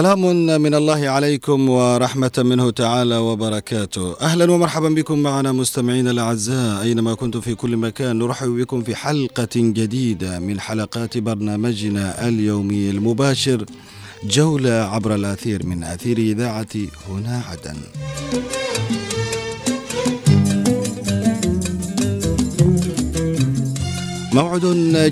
سلام من الله عليكم ورحمة منه تعالى وبركاته. أهلا ومرحبا بكم معنا مستمعينا الأعزاء. أينما كنتم في كل مكان نرحب بكم في حلقة جديدة من حلقات برنامجنا اليومي المباشر جولة عبر الأثير من أثير إذاعة هنا عدن. موعد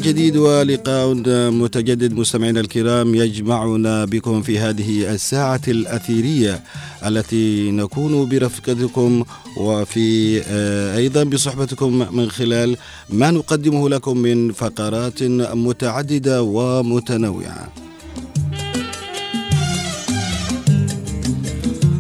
جديد ولقاء متجدد. مستمعينا الكرام يجمعنا بكم في هذه الساعة الأثيرية التي نكون برفقتكم وفي آه، أيضا بصحبتكم من خلال ما نقدمه لكم من فقرات متعددة ومتنوعة.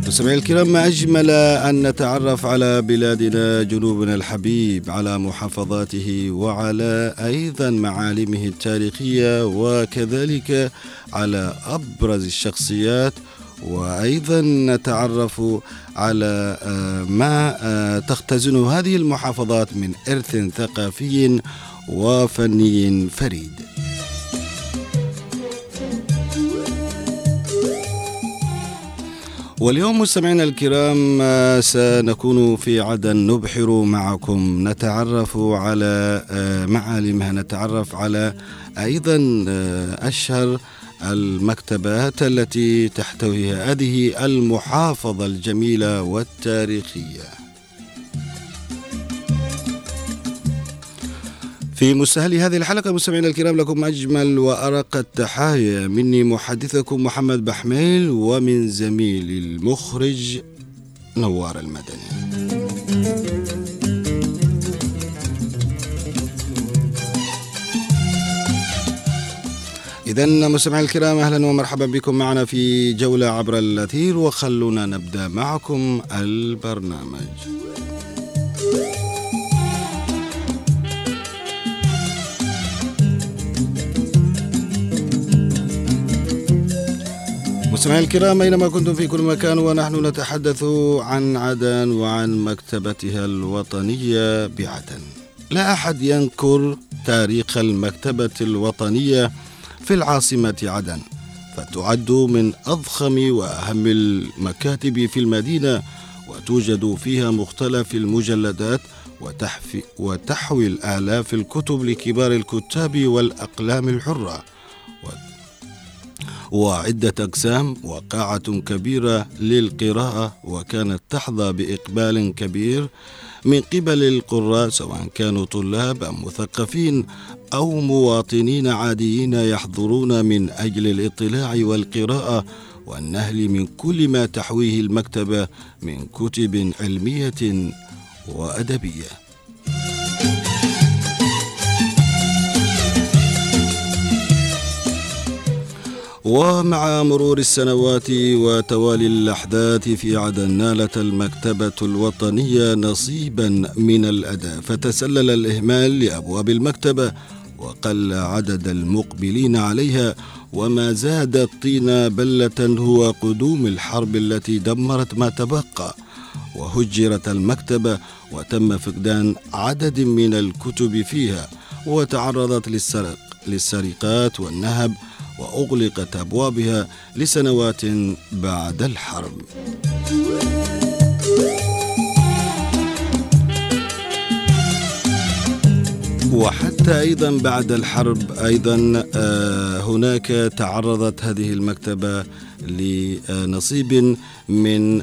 مستمعي الكرام ما أجمل أن نتعرف على بلادنا جنوبنا الحبيب على محافظاته وعلى أيضا معالمه التاريخية وكذلك على أبرز الشخصيات. وأيضا نتعرف على آه، ما آه، تختزن هذه المحافظات من إرث ثقافي وفني فريد. واليوم مستمعينا الكرام آه، سنكون في عدن نبحر معكم. نتعرف على آه، معالمها. نتعرف على أيضا آه، أشهر المكتبات التي تحتويها. هذه المحافظة الجميلة والتاريخية. في مستهل هذه الحلقة مستمعينا الكرام لكم أجمل وأرق التحايا مني محدثكم محمد بحميل ومن زميلي المخرج نوار المدني إذا مستمعي الكرام أهلا ومرحبا بكم معنا في جولة عبر الأثير وخلونا نبدأ معكم البرنامج. مستمعي الكرام أينما كنتم في كل مكان ونحن نتحدث عن عدن وعن مكتبتها الوطنية بعدن. لا أحد ينكر تاريخ المكتبة الوطنية في العاصمة عدن فتعد من أضخم وأهم المكاتب في المدينة وتوجد فيها مختلف المجلدات وتحوي الآلاف الكتب لكبار الكتاب والأقلام الحرة وعدة أقسام وقاعة كبيرة للقراءة وكانت تحظى بإقبال كبير من قبل القراء سواء كانوا طلاب أم مثقفين أو مواطنين عاديين يحضرون من أجل الاطلاع والقراءة والنهل من كل ما تحويه المكتبة من كتب علمية وأدبية. ومع مرور السنوات وتوالي الأحداث في عدن نالت المكتبة الوطنية نصيبا من الأداء فتسلل الإهمال لأبواب المكتبة وقل عدد المقبلين عليها وما زاد الطين بلة هو قدوم الحرب التي دمرت ما تبقى. وهجرت المكتبة وتم فقدان عدد من الكتب فيها وتعرضت للسرق للسرقات والنهب وأغلقت أبوابها لسنوات بعد الحرب. وحتى أيضا بعد الحرب أيضا آه، هناك تعرضت هذه المكتبة لنصيب من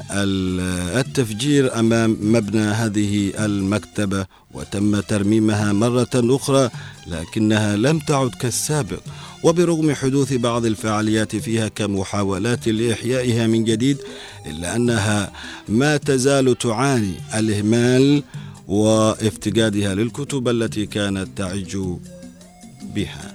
التفجير أمام مبنى هذه المكتبة وتم ترميمها مرة أخرى لكنها لم تعد كالسابق. وبرغم حدوث بعض الفعاليات فيها كمحاولات لإحيائها من جديد إلا أنها ما تزال تعاني الإهمال وافتقادها للكتب التي كانت تعج بها.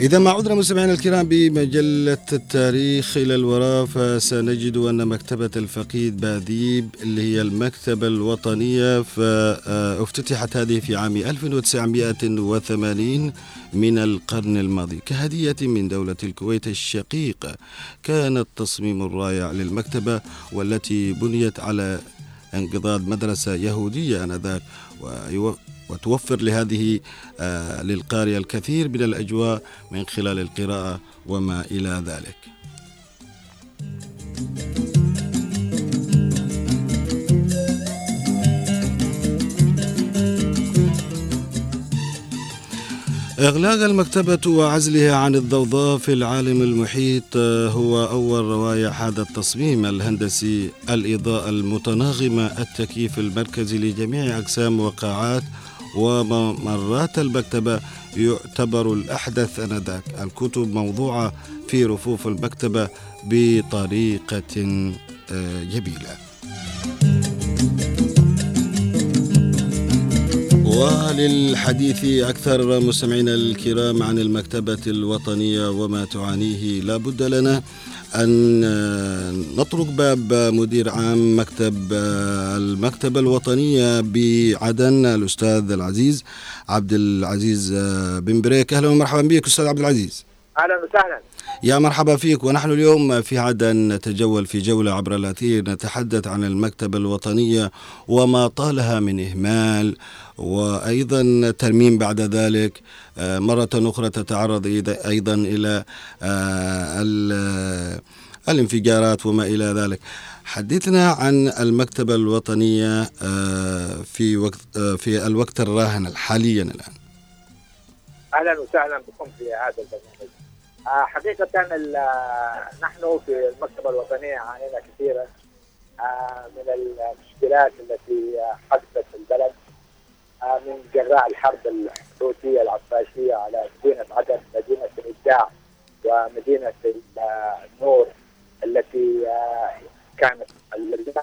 إذا ما عدنا مستمعينا الكرام بمجلة التاريخ إلى الوراء فسنجد أن مكتبة الفقيد باذيب اللي هي المكتبة الوطنية فافتتحت هذه في عام 1980 من القرن الماضي. كهدية من دولة الكويت الشقيقة كان التصميم الرائع للمكتبة والتي بنيت على انقضاض مدرسة يهودية آنذاك وتوفر لهذه آه، للقارئ الكثير من الأجواء من خلال القراءة وما إلى ذلك. إغلاق المكتبة وعزلها عن الضوضاء في العالم المحيط آه، هو أول روايح هذا التصميم الهندسي. الإضاءة المتناغمة التكييف المركزي لجميع أقسام وقاعات وممرات المكتبة يعتبر الأحدث أنذاك. الكتب موضوعة في رفوف المكتبة بطريقة آه، جميلة. وللحديث أكثر مستمعينا الكرام عن المكتبة الوطنية وما تعانيه لا بد لنا أن نطرق باب مدير عام مكتب المكتبة الوطنية بعدن الأستاذ العزيز عبد العزيز بن بريك. أهلا ومرحبا بك أستاذ عبد العزيز. أهلا وسهلا. يا مرحبا فيك. ونحن اليوم في عدن نتجول في جولة عبر الأثير نتحدث عن المكتبة الوطنية وما طالها من إهمال وأيضا ترميم بعد ذلك. آه، مرة أخرى تتعرض أيضا إلى آه، الانفجارات وما إلى ذلك. حدثنا عن المكتبة الوطنية آه، في وقت في الوقت الراهن حاليا الآن. أهلا وسهلا بكم في هذا البرنامج. حقيقة نحن في المكتبة الوطنية عانينا كثيرا من المشكلات التي حدثت في البلد من جراء الحرب الحوثية العباسية على مدينة عدن مدينة الإبداع ومدينة النور التي آه، كانت الولاده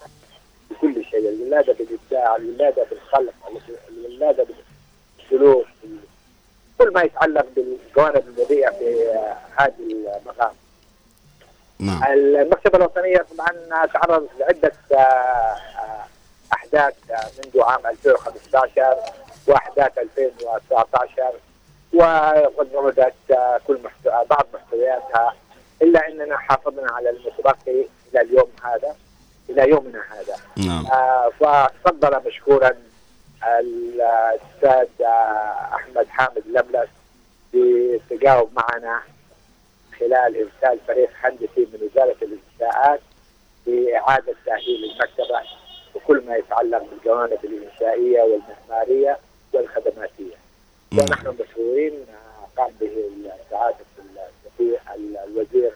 بكل شيء الولاده بالإبداع الولاده بالخلق الولاده بالسلوك كل ما يتعلق بالجوانب البديئه في آه، هذه المقام نعم. المكتبة الوطنية طبعا تعرضت لعدة آه، أحداث منذ عام 2015 وأحداث 2019 وقد وردت كل محتوى بعض محتوياتها إلا أننا حافظنا على المتبقي إلى اليوم هذا إلى يومنا هذا نعم. آه فتفضل مشكورا الأستاذ أحمد حامد لملس بالتجاوب معنا خلال إرسال فريق هندسي من وزارة الإنشاءات لاعاده تأهيل المكتبة وكل ما يتعلق بالجوانب الإنشائية والمعمارية والخدماتية. ونحن آه، قام به سعاده الوزير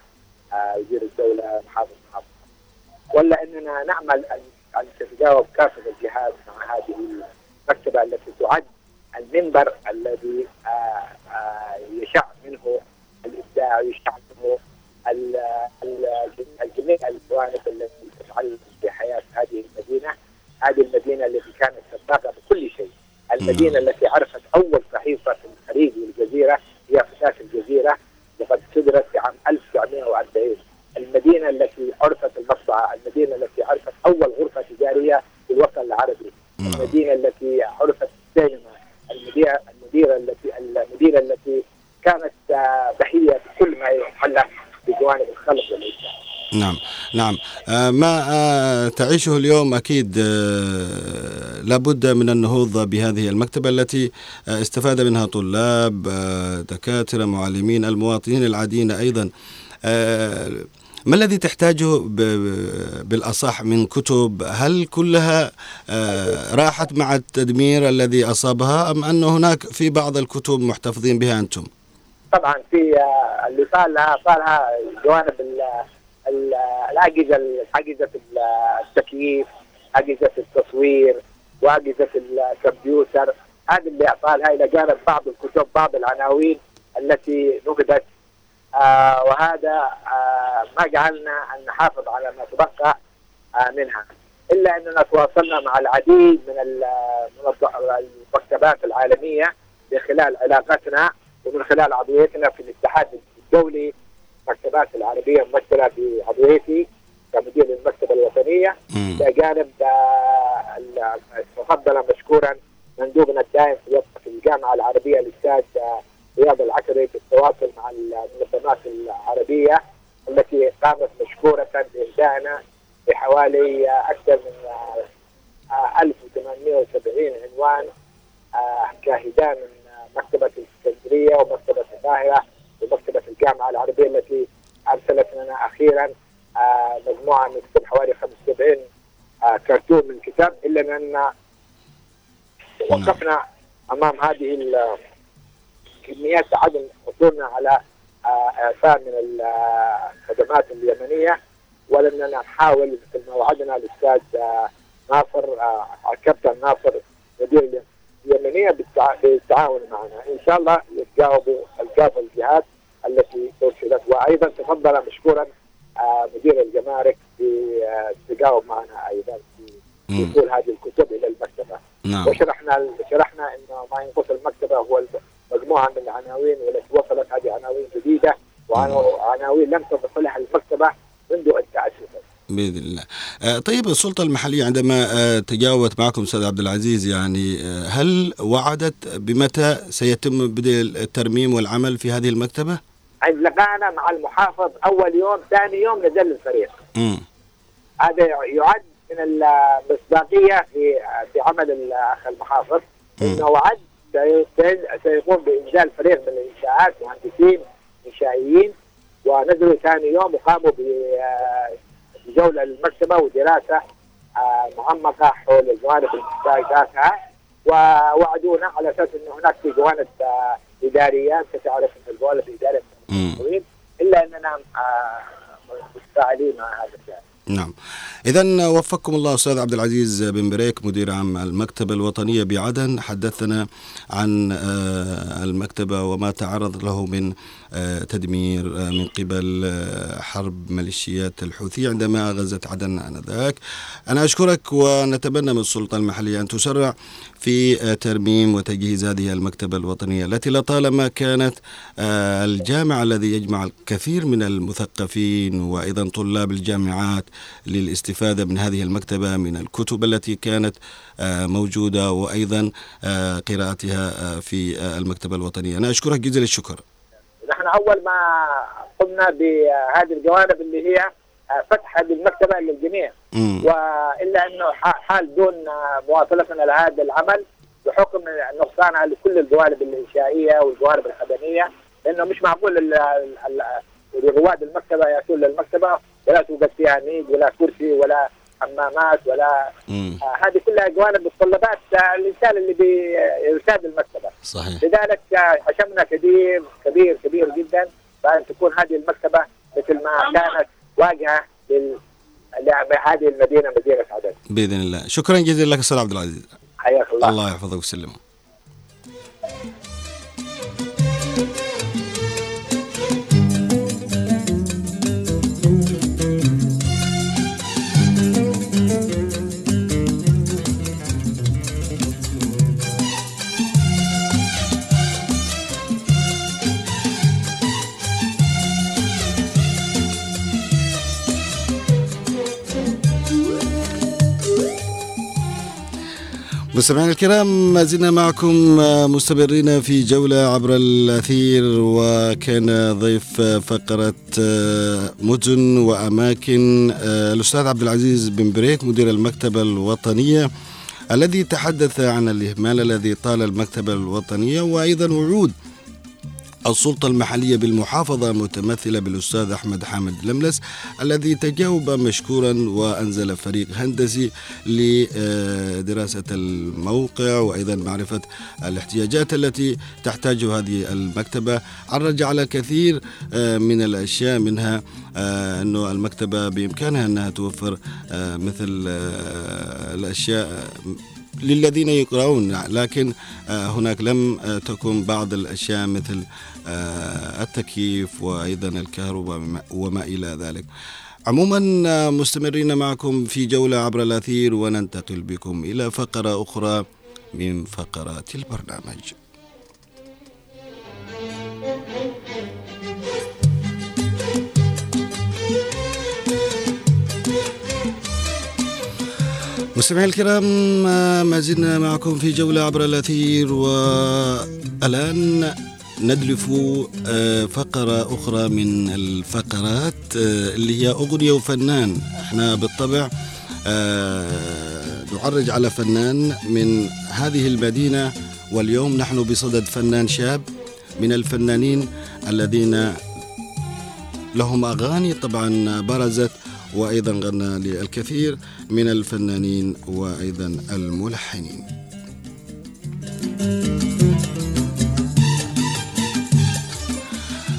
آه، وزير الدولة محافظ محافظ ولا إننا نعمل أن تتجاوب كافة الجهات مع هذه المكتبة التي تعد المنبر الذي آه، يشع منه الإبداع ويشع منه الجميع الجوانب التي تتعلق بحياة هذه المدينة، هذه المدينة التي كانت سباقه بكل شيء، المدينة التي عرفت أول صحيفة في الخليج والجزيرة هي فتاه الجزيرة وقد صدرت في عام 1940 المدينة التي عرفت المصنع، المدينة التي عرفت أول غرفة تجارية في الوطن العربي، المدينة التي عرفت السينما، المديره المديرة التي المدينة التي كانت ضحيه بكل ما يتعلق بجوانب الخلق والإنسان. نعم نعم. آه ما آه تعيشه اليوم أكيد آه لابد من النهوض بهذه المكتبة التي آه استفاد منها طلاب آه دكاترة معلمين المواطنين العاديين أيضا. آه ما الذي تحتاجه بالأصح من كتب؟ هل كلها آه راحت مع التدمير الذي أصابها أم أن هناك في بعض الكتب محتفظين بها أنتم؟ طبعا في آه، اللي صار لها صار لها جوانب الأجهزة أجهزة التكييف أجهزة التصوير وأجهزة الكمبيوتر. هذه اللي أعطالها إلى جانب بعض الكتب بعض العناوين التي نقدت آه وهذا آه ما جعلنا أن نحافظ على ما تبقى آه منها. إلا أننا تواصلنا مع العديد من المكتبات العالمية من خلال علاقتنا ومن خلال عضويتنا في الاتحاد الدولي المكتبات العربية ممثله بعضويتي كمدير للمكتبة الوطنية. بجانب تفضل مشكورا مندوبنا الدائم في الجامعة العربية الاستاذ رياض العكري في التواصل مع المنظمات العربية التي قامت مشكورة باهدائنا بحوالي أكثر من 1870 عنوان كهداء من مكتبة الإسكندرية ومكتبة القاهره ومكتبة الجامعة العربية التي أرسلت لنا أخيرا مجموعة من كتب حوالي 75 كرتون من كتاب إلا اننا وقفنا أمام هذه الكميات عدم حصولنا على اعفاء من الخدمات اليمنية. ولاننا نحاول مثل ما وعدنا الاستاذ ناصر الكابتن ناصر مدير اليمنية بالتعاون معنا. إن شاء الله يتجاوبوا الكافه الجهات التي أرسلت. وأيضا تفضل مشكورا مدير الجمارك بالتجاوب معنا أيضا في وصول هذه الكتب إلى المكتبة. نعم. وشرحنا شرحنا إنه ما ينقص المكتبة هو مجموعة من العناوين والتي وصلت هذه عناوين جديدة وعناوين لم تدخلها المكتبه منذ ان تاسست بإذن الله. آه طيب السلطة المحلية عندما آه تجاوبت معكم أستاذ عبد العزيز يعني آه هل وعدت بمتى سيتم بدء الترميم والعمل في هذه المكتبة؟ عند لقانا مع المحافظ أول يوم ثاني يوم نزل الفريق. امم هذا يعد من المصداقية في في عمل الأخ المحافظ إنه وعد سيقوم بإنزال فريق من الانشاءات مهندسين انشائيين ونزلوا ثاني يوم وقاموا بجولة للمكتبه ودراسة معمقة حول الجوانب المحتاجاتها ووعدونا على أساس انه هناك في جوانب إدارية أنت تعرف إن الجوانب الإدارية طويل إلا أننا متفاعلين مع هذا الشيء. نعم. إذا وفقكم الله أستاذ عبد العزيز بن بريك مدير عام المكتبة الوطنية بعدن حدثنا عن المكتبة وما تعرض له من تدمير من قبل حرب ميليشيات الحوثي عندما غزت عدن آنذاك. أنا أشكرك ونتمنى من السلطة المحلية أن تسرع في ترميم وتجهيز هذه المكتبة الوطنية التي لطالما كانت الجامع الذي يجمع الكثير من المثقفين وأيضا طلاب الجامعات للاستفادة من هذه المكتبة من الكتب التي كانت موجودة وأيضا قراءتها في المكتبة الوطنية. أنا أشكرك جزيل الشكر. نحن أول ما قمنا بهذه الجوانب اللي هي فتح هذه المكتبة للجميع. وإلا أنه حال دون مواصلتنا لهذا العمل بحكم نقصانها لكل الجوانب الإنشائية والجوانب الخدمية لأنه مش معقول رواد المكتبة يأتون للمكتبة ولا توجد فيها نيد ولا كرسي ولا حمامات ولا آه هذه كلها جوانب متطلبات آه الإنسان اللي بيرتاد المكتبة. صحيح. لذلك آه حشمنا كبير كبير كبير جدا. بان تكون هذه المكتبة مثل ما كانت واجهه لل هذه المدينة مدينة عدن. بإذن الله. شكرا جزيلا لك أستاذ عبد العزيز. حياك الله. الله يحفظك ويسلمك. مستمعينا الكرام ما زلنا معكم مستمرين في جولة عبر الأثير وكان ضيف فقرة مدن وأماكن الأستاذ عبد العزيز بن بريك مدير المكتبة الوطنية الذي تحدث عن الإهمال الذي طال المكتبة الوطنية وأيضا وعود السلطة المحلية بالمحافظة متمثلة بالأستاذ أحمد حامد لملس الذي تجاوب مشكورا وأنزل فريق هندسي لدراسة الموقع وأيضا معرفة الاحتياجات التي تحتاجها هذه المكتبة. عرج على الكثير من الأشياء منها أنه المكتبة بإمكانها أنها توفر مثل الأشياء للذين يقرؤون لكن هناك لم تكن بعض الأشياء مثل التكييف وأيضا الكهرباء وما إلى ذلك. عموما مستمرين معكم في جولة عبر الأثير وننتقل بكم إلى فقرة أخرى من فقرات البرنامج. مستمعي الكرام ما زلنا معكم في جولة عبر الأثير والآن ندلف آه، فقرة أخرى من الفقرات آه، اللي هي أغنية وفنان. إحنا بالطبع آه، نعرج على فنان من هذه المدينة واليوم نحن بصدد فنان شاب من الفنانين الذين لهم أغاني. طبعا برزت وأيضا غنى للكثير من الفنانين وأيضا الملحنين.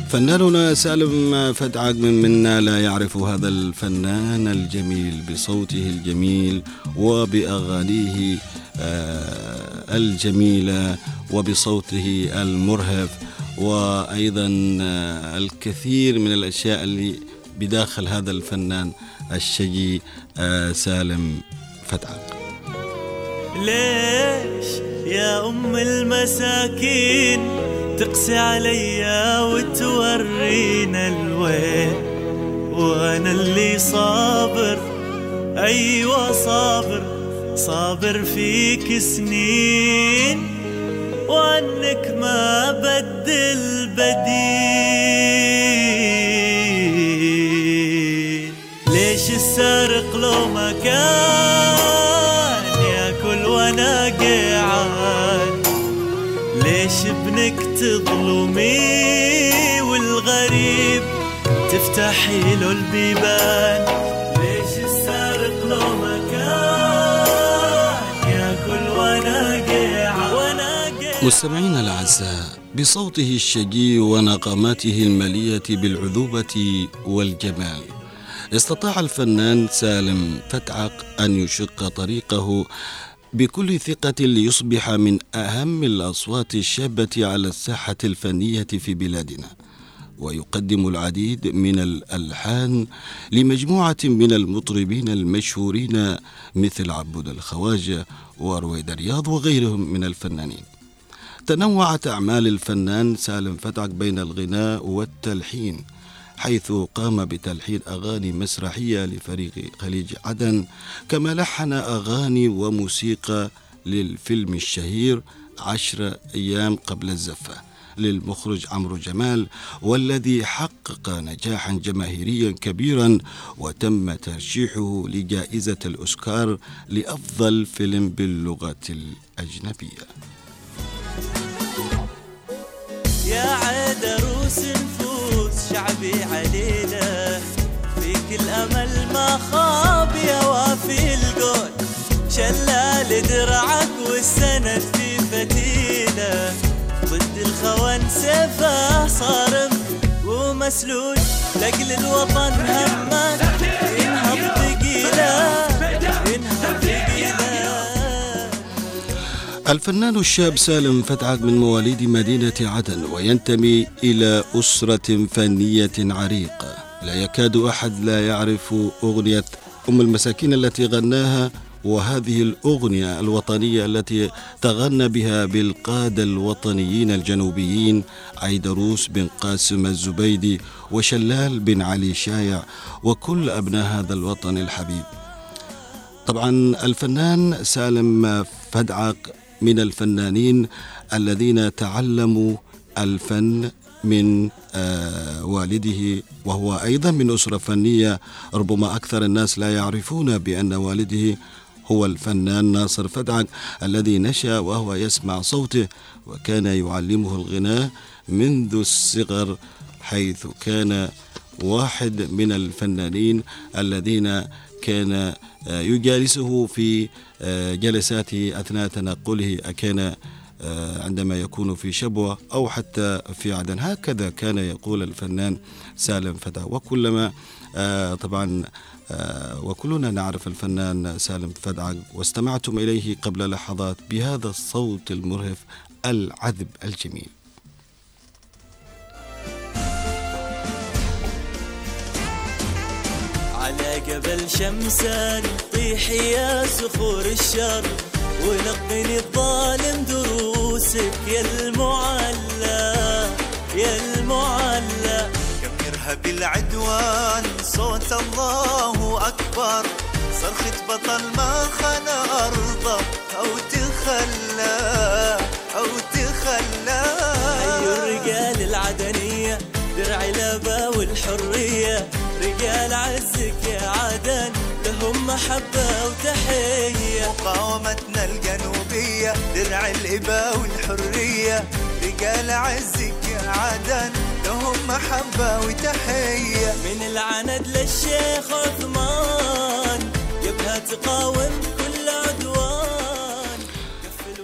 فناننا سالم فتعق من منا لا يعرف هذا الفنان الجميل بصوته الجميل وبأغانيه آه، الجميلة وبصوته المرهف وأيضا آه، الكثير من الأشياء اللي بداخل هذا الفنان الشجي آه، سالم فتعق ليش يا أم المساكين تقسي عليا وتورينا الوين؟ وأنا اللي صابر أيوة صابر صابر فيك سنين. وعنك ما بدل بديل. السارق لو ما كان. ياكل وأنا قاعد ليش ابنك تظلمي؟ والغريب تفتحي له البيبان. ليش السارق لو ما كان؟ ياكل وأنا قاعد. مستمعينا الأعزاء بصوته الشجي ونغماته المليئة بالعذوبة والجمال. استطاع الفنان سالم فتعق أن يشق طريقه بكل ثقة ليصبح من أهم الأصوات الشابة على الساحة الفنية في بلادنا. ويقدم العديد من الألحان لمجموعة من المطربين المشهورين مثل عبود الخواجة ورويد رياض وغيرهم من الفنانين. تنوعت أعمال الفنان سالم فتعك بين الغناء والتلحين حيث قام بتلحين أغاني مسرحية لفريق خليج عدن كما لحن أغاني وموسيقى للفيلم الشهير عشر أيام قبل الزفة. للمخرج عمرو جمال والذي حقق نجاحا جماهيريا كبيرا وتم ترشيحه لجائزة الأوسكار لأفضل فيلم باللغة الأجنبية. يا عيد روس نفوس شعبي علينا. فيك الامل ما خاب يا وافي القول. شلال درعك والسند في فتيله ضد الخون سيفه صارم ومسلول. لاجل الوطن همك ينهض ثقيلة. الفنان الشاب سالم فتعك من مواليد مدينة عدن وينتمي إلى أسرة فنية عريقة. لا يكاد أحد لا يعرف أغنية أم المساكين التي غناها وهذه الأغنية الوطنية التي تغنى بها بالقادة الوطنيين الجنوبيين عيدروس بن قاسم الزبيدي وشلال بن علي شايع وكل أبناء هذا الوطن الحبيب. طبعا الفنان سالم فدعق من الفنانين الذين تعلموا الفن من آه والده وهو أيضا من أسرة فنية. ربما أكثر الناس لا يعرفون بأن والده هو الفنان ناصر فدعك الذي نشأ وهو يسمع صوته وكان يعلمه الغناء منذ الصغر حيث كان واحد من الفنانين الذين كان يجالسه في جلساته أثناء تنقله أكان عندما يكون في شبوة أو حتى في عدن. هكذا كان يقول الفنان سالم فتى. وكلما طبعا وكلنا نعرف الفنان سالم فدعق واستمعتم إليه قبل لحظات بهذا الصوت المرهف العذب الجميل. جبل شمسان طيحي يا صخور الشر ولقني الظالم دروسك يا المعلى يا المعلى. كم يرهب العدوان صوت الله أكبر. صرخة بطل ما خنا أرضه أو تخلى أو تخلى. أيو الرجال العدنية درع لبا والحرية. رجال عزك يا عدن لهم محبة وتحية. مقاومتنا الجنوبية درع الإباء والحرية. رجال عزك يا عدن لهم محبة وتحية. من العند للشيخ عثمان يبها تقاوم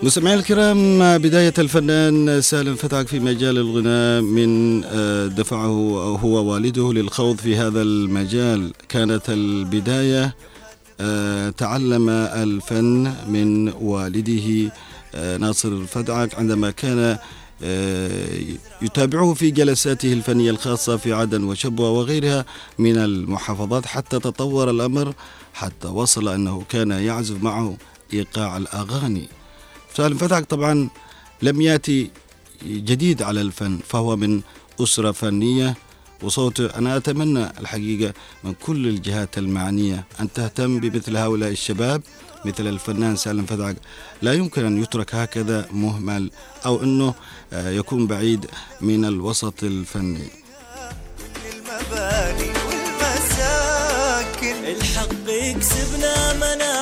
مستمعينا الكرام بداية الفنان سالم فتعك في مجال الغناء من آه، دفعه هو والده للخوض في هذا المجال. كانت البداية آه، تعلم الفن من والده آه، ناصر الفتعك عندما كان يتابعه في جلساته الفنية الخاصة في عدن وشبوة وغيرها من المحافظات حتى تطور الأمر حتى وصل أنه كان يعزف معه إيقاع الأغاني. سالم فتحك طبعا لم يأتي جديد على الفن فهو من أسرة فنية وصوته أنا أتمنى الحقيقة من كل الجهات المعنية أن تهتم بمثل هؤلاء الشباب مثل الفنان سالم فتحك. لا يمكن أن يترك هكذا مهمل أو أنه آه، يكون بعيد من الوسط الفني. المباني والمساكن. الحق يكسبنا مناعة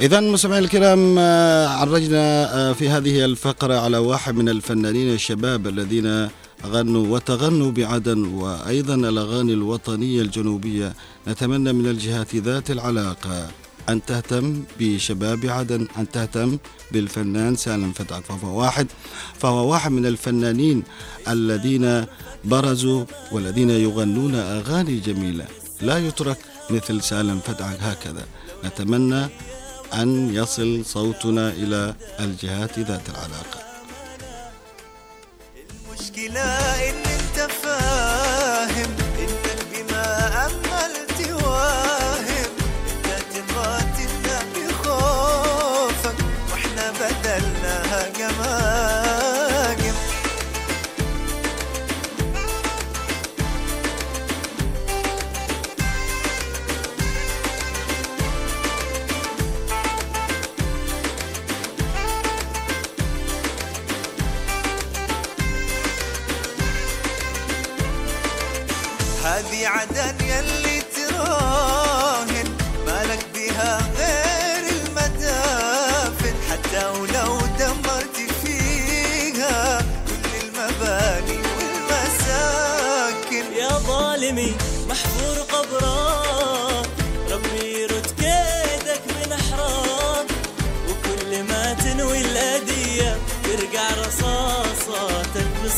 إذا مستمعينا الكرام آه، عرجنا آه، في هذه الفقرة على واحد من الفنانين الشباب الذين غنوا وتغنوا بعدن وأيضا الأغاني الوطنية الجنوبية. نتمنى من الجهات ذات العلاقة أن تهتم بشباب عدن أن تهتم بالفنان سالم فتحك. فهو واحد فهو واحد من الفنانين الذين برزوا والذين يغنون أغاني جميلة. لا يترك مثل سالم فتحك هكذا. نتمنى أن يصل صوتنا إلى الجهات ذات العلاقة. المشكلة إن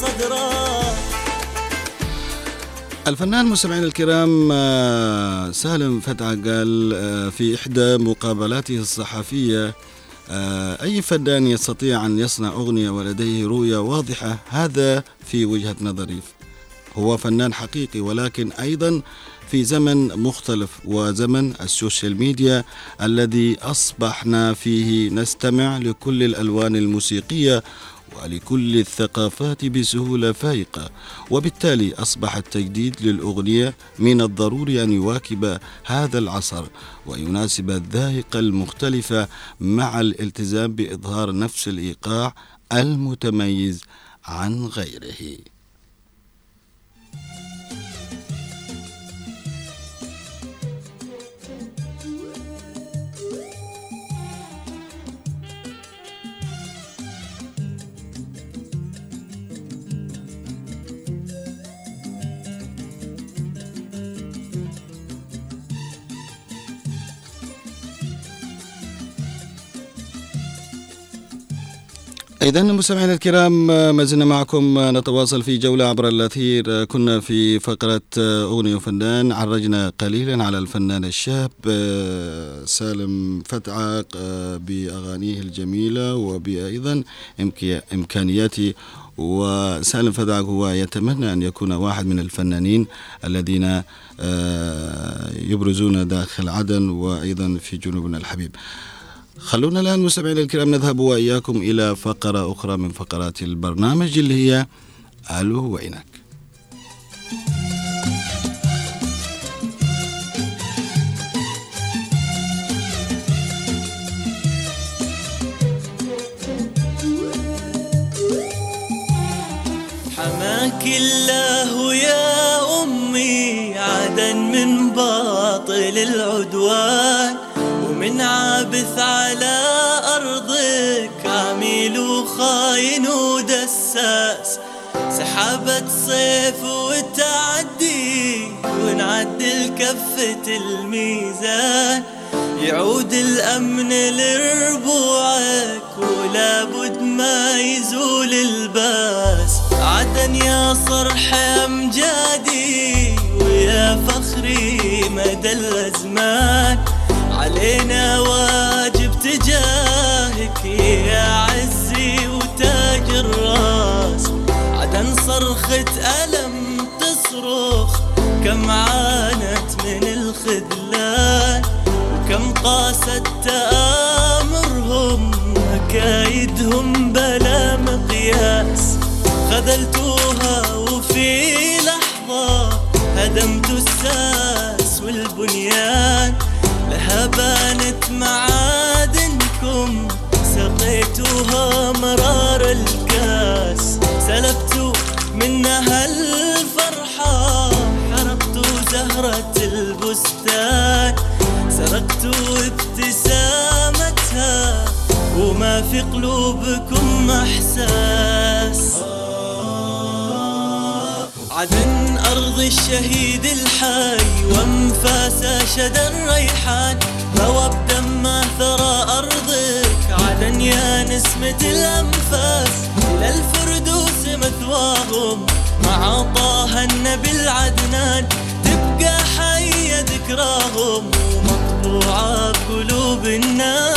بصدرك الفنان مستمعينا الكرام آه، سالم فتح قال آه، في إحدى مقابلاته الصحفية آه، أي فنان يستطيع أن يصنع أغنية ولديه رؤية واضحة؟ هذا في وجهة نظري. هو فنان حقيقي ولكن أيضا في زمن مختلف وزمن السوشيال ميديا الذي أصبحنا فيه نستمع لكل الألوان الموسيقية ولكل الثقافات بسهولة فائقة وبالتالي أصبح التجديد للأغنية من الضروري أن يواكب هذا العصر ويناسب الذائقة المختلفة مع الالتزام بإظهار نفس الإيقاع المتميز عن غيره. إذا مستمعينا الكرام ما زلنا معكم. نتواصل في جولة عبر الأثير. كنا في فقرة أغنية وفنان عرجنا قليلا على الفنان الشاب سالم فتعق بأغانيه الجميلة وبأيضا إمكانياته. وسالم فتعق هو يتمنى أن يكون واحد من الفنانين الذين يبرزون داخل عدن وأيضا في جنوبنا الحبيب. خلونا الآن مستمعينا الكرام نذهب وإياكم إلى فقرة أخرى من فقرات البرنامج اللي هي ألو وينك حماك الله يا أمي عدا من باطل العدوان وخاين ودساس سحابة صيف وتعدي ونعدل كفة الميزان. يعود الأمن لربوعك ولابد ما يزول الباس. عدن يا صرح أمجادي ويا فخري مدى الأزمان. علينا واجب كم عانت من الخذلان وكم قاست تآمرهم مكايدهم بلا مقياس. خذلتوها وفي لحظة هدمت الساس والبنيان. لها بانت معادنكم سقيتوها مرار الكاس. سلبتوا منها حرقتوا زهرة البستان سرقتوا ابتسامتها وما في قلوبكم إحساس. عدن أرض الشهيد الحي وانفاس شدى الريحان روى بدمه ثرى أرضك عدن يا نسمة الأنفاس. إلى الفردوس مثواهم مع طه النبي العدنان. ذكراهم ومطبوعة بقلوب الناس.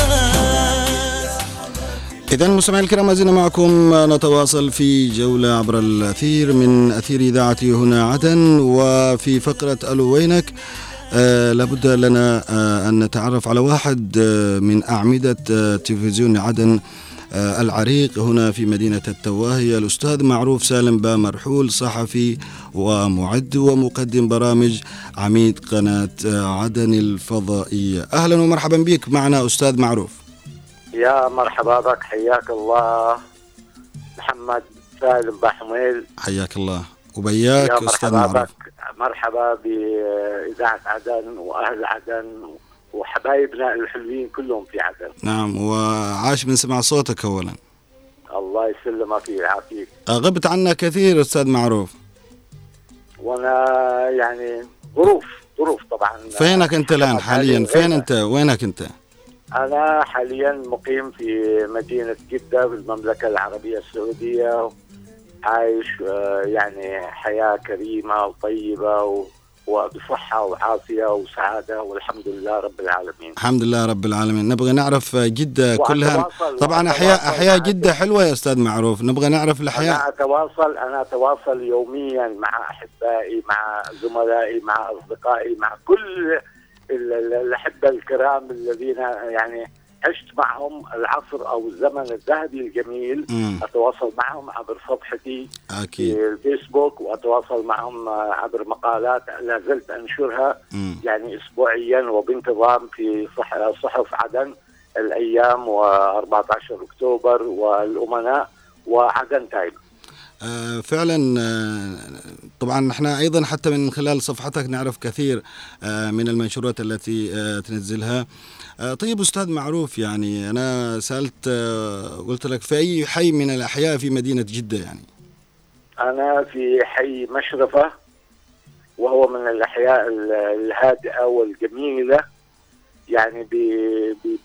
إذا مستمعينا الكرام ما معكم نتواصل في جولة عبر الأثير من أثير إذاعة هنا عدن وفي فقرة ألو وينك. آه لابد لنا آه أن نتعرف على واحد آه من أعمدة آه تلفزيون عدن العريق هنا في مدينة التواهية الأستاذ معروف سالم با مرحول صحفي ومعد ومقدم برامج عميد قناة آه عدن الفضائية. أهلا ومرحبا بك. معنا أستاذ معروف. يا مرحبا بك. حياك الله. محمد سالم بحميل حياك الله. وبياك يا أستاذ مرحبا معروف. بك. مرحبا بإذاعة عدن وأهل عدن وحبايبنا الحلوين كلهم في عدن نعم وعاش من سمع صوتك أولا. الله يسلمك ويعافيك. غبت عنا كثير أستاذ معروف. وأنا يعني ظروف ظروف طبعا. فينك أنت الآن حاليا؟ فين أنت؟ وينك أنت؟ أنا حاليا مقيم في مدينة جدة في المملكة العربية السعودية. عايش آه، يعني حياة كريمة وطيبة و- وبصحة وعافية وسعادة والحمد لله رب العالمين. الحمد لله رب العالمين. نبغى نعرف جدة كلها طبعا أحياء أحياء جدة حلوة يا أستاذ معروف. نبغى نعرف الأحياء. أنا أتواصل أنا أتواصل يوميا مع أحبائي مع زملائي مع أصدقائي مع كل ال- ال- الأحبة الكرام الذين يعني عشت معهم العصر أو الزمن الذهبي الجميل مم. أتواصل معهم عبر صفحتي أكيد في الفيسبوك وأتواصل معهم عبر مقالات لا زلت أنشرها مم. يعني أسبوعيا وبانتظام في صح- صحف عدن الأيام و14 أكتوبر والأمناء وعدن تايم فعلا آه، طبعا نحن أيضا حتى من خلال صفحتك نعرف كثير آه، من المنشورات التي آه، تنزلها. آه، طيب أستاذ معروف يعني أنا سألت آه، قلت لك في أي حي من الأحياء في مدينة جدة يعني؟ أنا في حي مشرفة وهو من الأحياء ال- الهادئة والجميلة يعني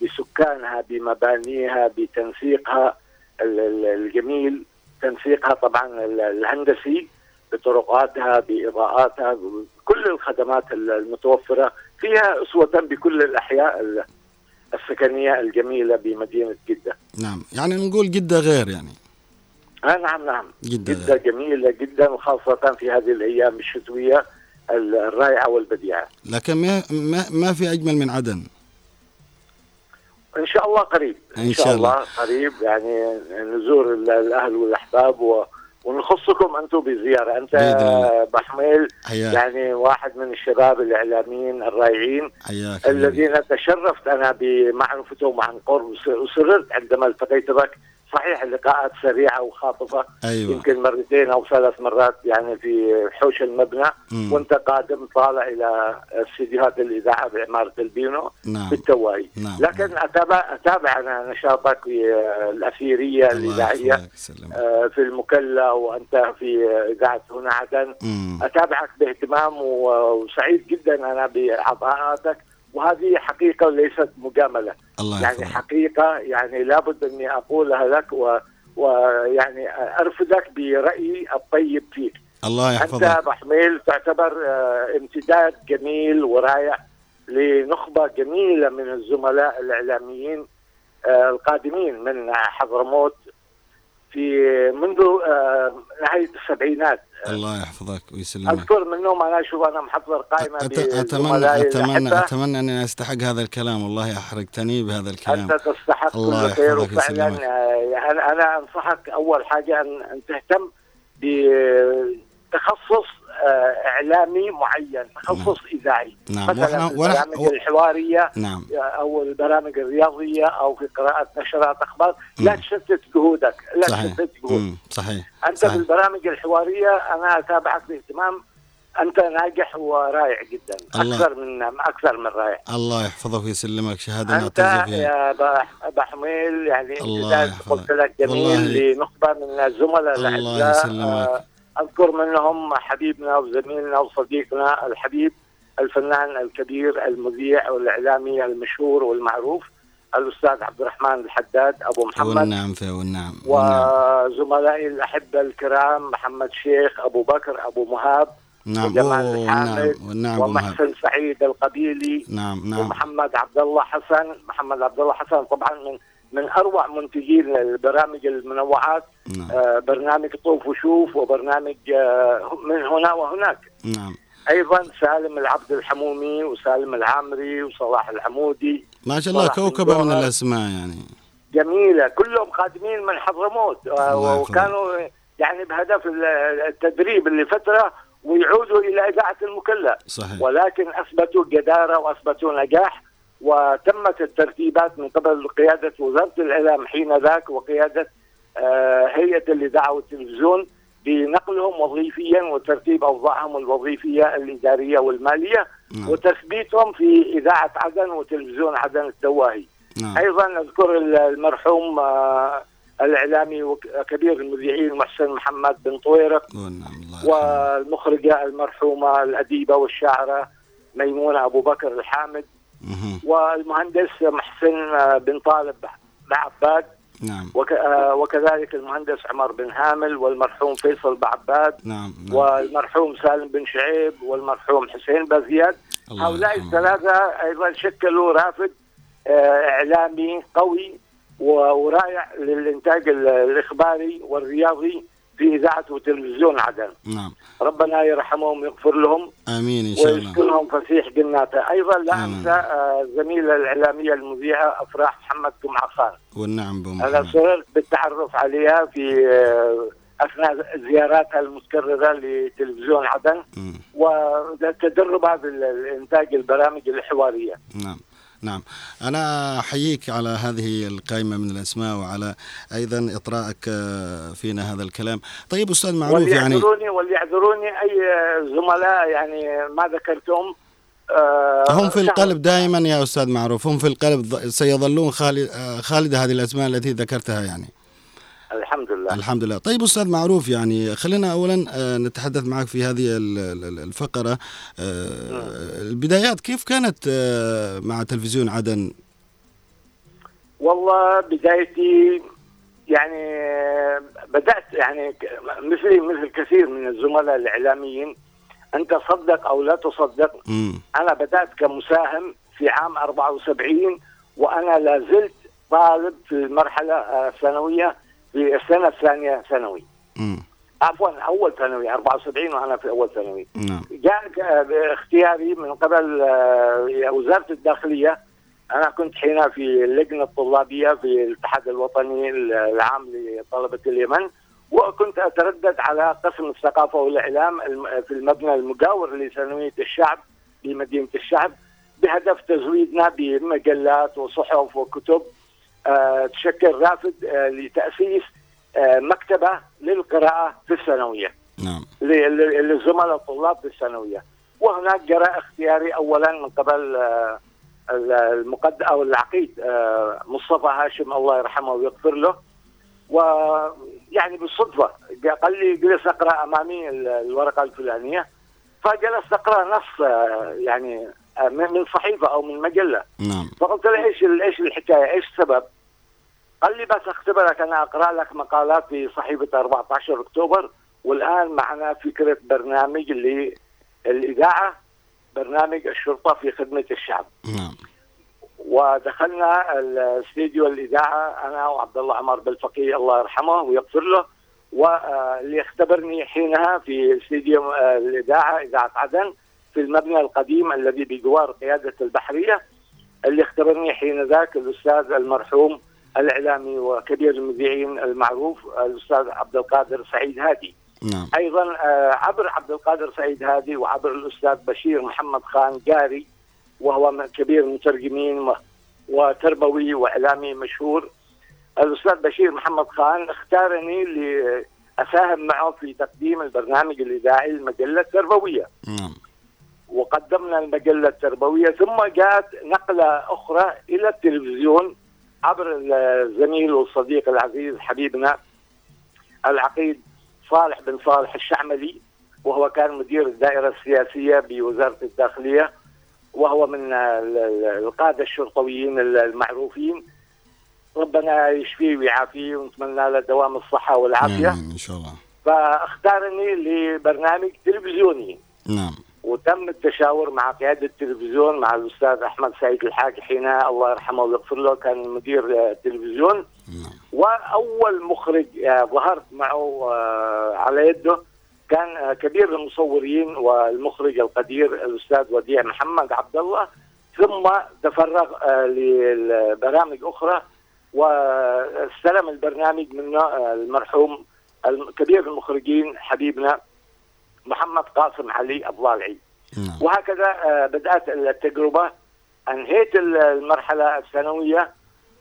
بسكانها بمبانيها بتنسيقها ال- ال- الجميل. تنسيقها طبعا ال- الهندسي بطرقاتها بإضاءاتها كل الخدمات ال- المتوفرة فيها أسوة بكل الأحياء ال- السكنية الجميلة بمدينة جدة. نعم. يعني نقول جدة غير يعني. آه نعم نعم. جدة جدة غير. جميلة جدا وخاصة في هذه الأيام الشتوية الرائعة والبديعة. لكن ما ما, ما في أجمل من عدن. إن شاء الله قريب إن شاء الله. قريب يعني نزور ال- الأهل والأحباب و... ونخصكم أنتم بزيارة أنت الله. بحميل حياك يعني واحد من الشباب الإعلاميين الرائعين. الذين تشرفت أنا بمعرفتهم عن قرب وس- وسررت عندما التقيت بك صحيح اللقاءات سريعة وخاطفة. أيوه. يمكن مرتين أو ثلاث مرات يعني في حوش المبنى. مم. وأنت قادم طالع إلى استديوهات الإذاعة بعماره البينو نعم. في التواي. نعم. لكن اتابع أتابع أنا نشاطك في الأثيرية الإذاعية. آه، في المكلا وأنت في إذاعة هنا عدن. مم. أتابعك باهتمام وسعيد جدا أنا بعطاءاتك وهذه حقيقة وليست مجاملة. الله يعني يحفظك. حقيقة يعني لابد أني أقولها لك و ويعني أرفدك برأيي الطيب فيك. الله أنت يحفظك. أبو حميل تعتبر آه، امتداد جميل ورائع لنخبة جميلة من الزملاء الإعلاميين آه، القادمين من حضرموت في منذ آه، نهاية السبعينات. الله يحفظك ويسلمك أذكر منهم أنا أشوف أنا محضر قائمة اتمنى اتمنى. أتمنى أني أستحق هذا الكلام والله احرجتني بهذا الكلام أنت تستحق الله كل خير وفعلا. آه، أنا أنا أنصحك أول حاجة ان تهتم بتخصص إعلامي معين تخصص إذاعي نعم مثلا في البرامج الحوارية نعم أو البرامج الرياضية أو في قراءة نشرات أخبار لا. تشتت جهودك لا صحيح تشتت جهودك. صحيح أنت صحيح. في البرامج الحوارية أنا أتابعك باهتمام أنت ناجح ورائع جدا الله. أكثر من أكثر من رائع الله يحفظك ويسلمك شهادة أنت يا أبا- ابا حميل يعني الله. قلت لك جميل. لنخبة من الزملاء الله يسلمك. أذكر منهم حبيبنا وزميلنا وصديقنا الحبيب الفنان الكبير المذيع والإعلامي المشهور والمعروف الأستاذ عبد الرحمن الحداد أبو محمد. والنعم والنعم وزملائي الأحبة الكرام محمد شيخ أبو بكر أبو مهاب نعم. وجمال الحامد أبو مهاب. ومحسن سعيد القبيلي نعم نعم. ومحمد عبد الله حسن محمد عبد الله حسن طبعا من من أروع منتجين البرامج المنوعات نعم. آه، برنامج طوف وشوف وبرنامج آه، من هنا وهناك. نعم. أيضا سالم العبد الحمومي وسالم العامري وصلاح العمودي ما شاء الله كوكبة من الجوهر. الأسماء يعني. جميلة كلهم قادمين من حضرموت. آه،. وكانوا يعني بهدف ال- التدريب لفتره ويعودوا إلى إذاعة المكلا صحيح. ولكن أثبتوا جداره وأثبتوا نجاح. وتمت الترتيبات من قبل قيادة وزارة الإعلام حين ذاك وقيادة آه، هيئة الاذاعه والتلفزيون بنقلهم وظيفيا وترتيب أوضاعهم الوظيفية الإدارية والمالية نعم وتثبيتهم في إذاعة عدن وتلفزيون عدن التواهي. نعم أيضا أذكر المرحوم آه، الإعلامي وكبير المذيعين محسن محمد بن طويرق يرحمه. والمخرجة المرحومة الأديبة والشاعرة ميمونة أبو بكر الحامد. والمهندس محسن بن طالب بعباد نعم. آه، وكذلك المهندس عمر بن هامل والمرحوم فيصل بعباد نعم نعم. والمرحوم سالم بن شعيب والمرحوم حسين بازياد هؤلاء. الثلاثة أيضا شكلوا رافد آه، إعلامي قوي ورائع للإنتاج ال- الإخباري والرياضي. في إذاعة وتلفزيون عدن. نعم. ربنا يرحمهم ويغفر لهم. آمين إن شاء الله. ويسكنهم فسيح جناته. أيضا لا آمين. أنسى آه، الزميلة الإعلامية المذيعة أفراح محمد جمعة خان والنعم أنا محمد. سررت بالتعرف عليها في آه، أثناء زياراتها المتكررة لتلفزيون عدن. وتدربها بالإنتاج البرامج الحوارية. نعم. نعم. أنا أحييك على هذه القائمة من الأسماء وعلى أيضا إطراءك آه، فينا هذا الكلام. طيب أستاذ معروف يعني وليعذروني أي زملاء يعني ما ذكرتهم. آه، هم في. القلب دائما يا أستاذ معروف هم في القلب سيظلون خالد آه، خالدة هذه الأسماء التي ذكرتها يعني. الحمد لله. الحمد لله. طيب أستاذ معروف يعني خلينا أولا آه، نتحدث معك في هذه ال- ال- الفقرة. آه، البدايات كيف كانت آه، مع تلفزيون عدن؟ والله بدايتي يعني بدأت يعني مثلي مثل كثير من الزملاء الإعلاميين أنت صدق أو لا تصدق مم. أنا بدأت كمساهم في عام 74 وأنا لا زلت طالب في المرحلة آه، السنة الثانية ثانوي. عفوا أول ثانوي 74 وأنا في أول ثانوي. نعم. جاء ك- باختياري من قبل آه، وزارة الداخلية. أنا كنت حينها في اللجنة الطلابية في الاتحاد الوطني العام لطلبة اليمن وكنت أتردد على قسم الثقافة والإعلام في المبنى المجاور لثانوية الشعب في مدينه الشعب بهدف تزويدنا بمجلات وصحف وكتب. آه، تشكل رافد آه، لتأسيس آه، مكتبة للقراءة في الثانوية. نعم للزملاء الطلاب في الثانوية وهناك جرى اختياري اولا من قبل آه، ال- المقد أو العقيد آه، مصطفى هاشم الله يرحمه ويغفر له ويعني بالصدفة قال لي جلس أقرأ أمامي ال- الورقة الفلانية فجلست أقرأ نص آه، يعني آه، من صحيفة أو من مجلة نعم فقلت له إيش إيش الحكاية؟ إيش السبب؟ قال لي بس اختبرك أنا أقرأ لك مقالات في صحيفة 14 أكتوبر والآن معنا فكرة برنامج للاذاعه برنامج الشرطة في خدمة الشعب. نعم. ودخلنا الاستديو الإذاعة أنا وعبد الله عمر بالفقيه الله يرحمه ويغفر له. واللي اختبرني حينها في استديو الإذاعة إذاعة عدن في المبنى القديم الذي بجوار قيادة البحرية اللي اختبرني حين ذاك الأستاذ المرحوم الإعلامي وكبير المذيعين المعروف الأستاذ عبد القادر سعيد هادي. نعم. أيضا آه، عبر عبد القادر سعيد هادي وعبر الأستاذ بشير محمد خان جاري وهو كبير المترجمين وتربوي وإعلامي مشهور. الأستاذ بشير محمد خان اختارني لأساهم معه في تقديم البرنامج الإذاعي المجلة التربوية. نعم. وقدمنا المجلة التربوية ثم جاءت نقلة أخرى إلى التلفزيون عبر الزميل والصديق العزيز حبيبنا العقيد صالح بن صالح الشعملي وهو كان مدير الدائرة السياسية بوزارة الداخلية وهو من ال- ال- القادة الشرطويين المعروفين. ربنا يشفيه ويعافيه ونتمنى له دوام الصحة والعافية. آمين إن شاء الله. فأختارني لبرنامج تلفزيوني. نعم. وتم التشاور مع قيادة التلفزيون مع الأستاذ أحمد سعيد الحاج حينها الله يرحمه ويغفر له كان مدير التلفزيون. نعم. وأول مخرج آه، ظهرت معه آه، على يده كان آه، كبير المصورين والمخرج القدير الأستاذ وديع محمد عبد الله ثم تفرغ لبرامج أخرى واستلم البرنامج منه المرحوم الم- كبير المخرجين حبيبنا محمد قاسم علي الضالعي نعم. وهكذا آه، بدأت التجربة أنهيت ال- المرحلة الثانوية